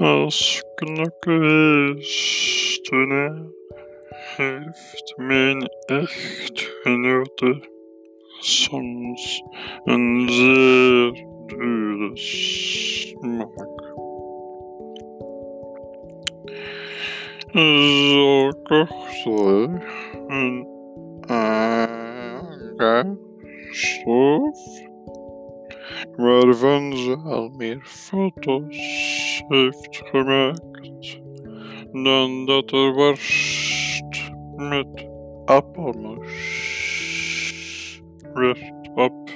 Als knokkenweestenaar heeft mijn echtgenote soms een zeer dure smaak. Zo kocht zij een stoof waarvan ze al meer foto's heeft gemaakt dan dat er worst met appelmoes werd op.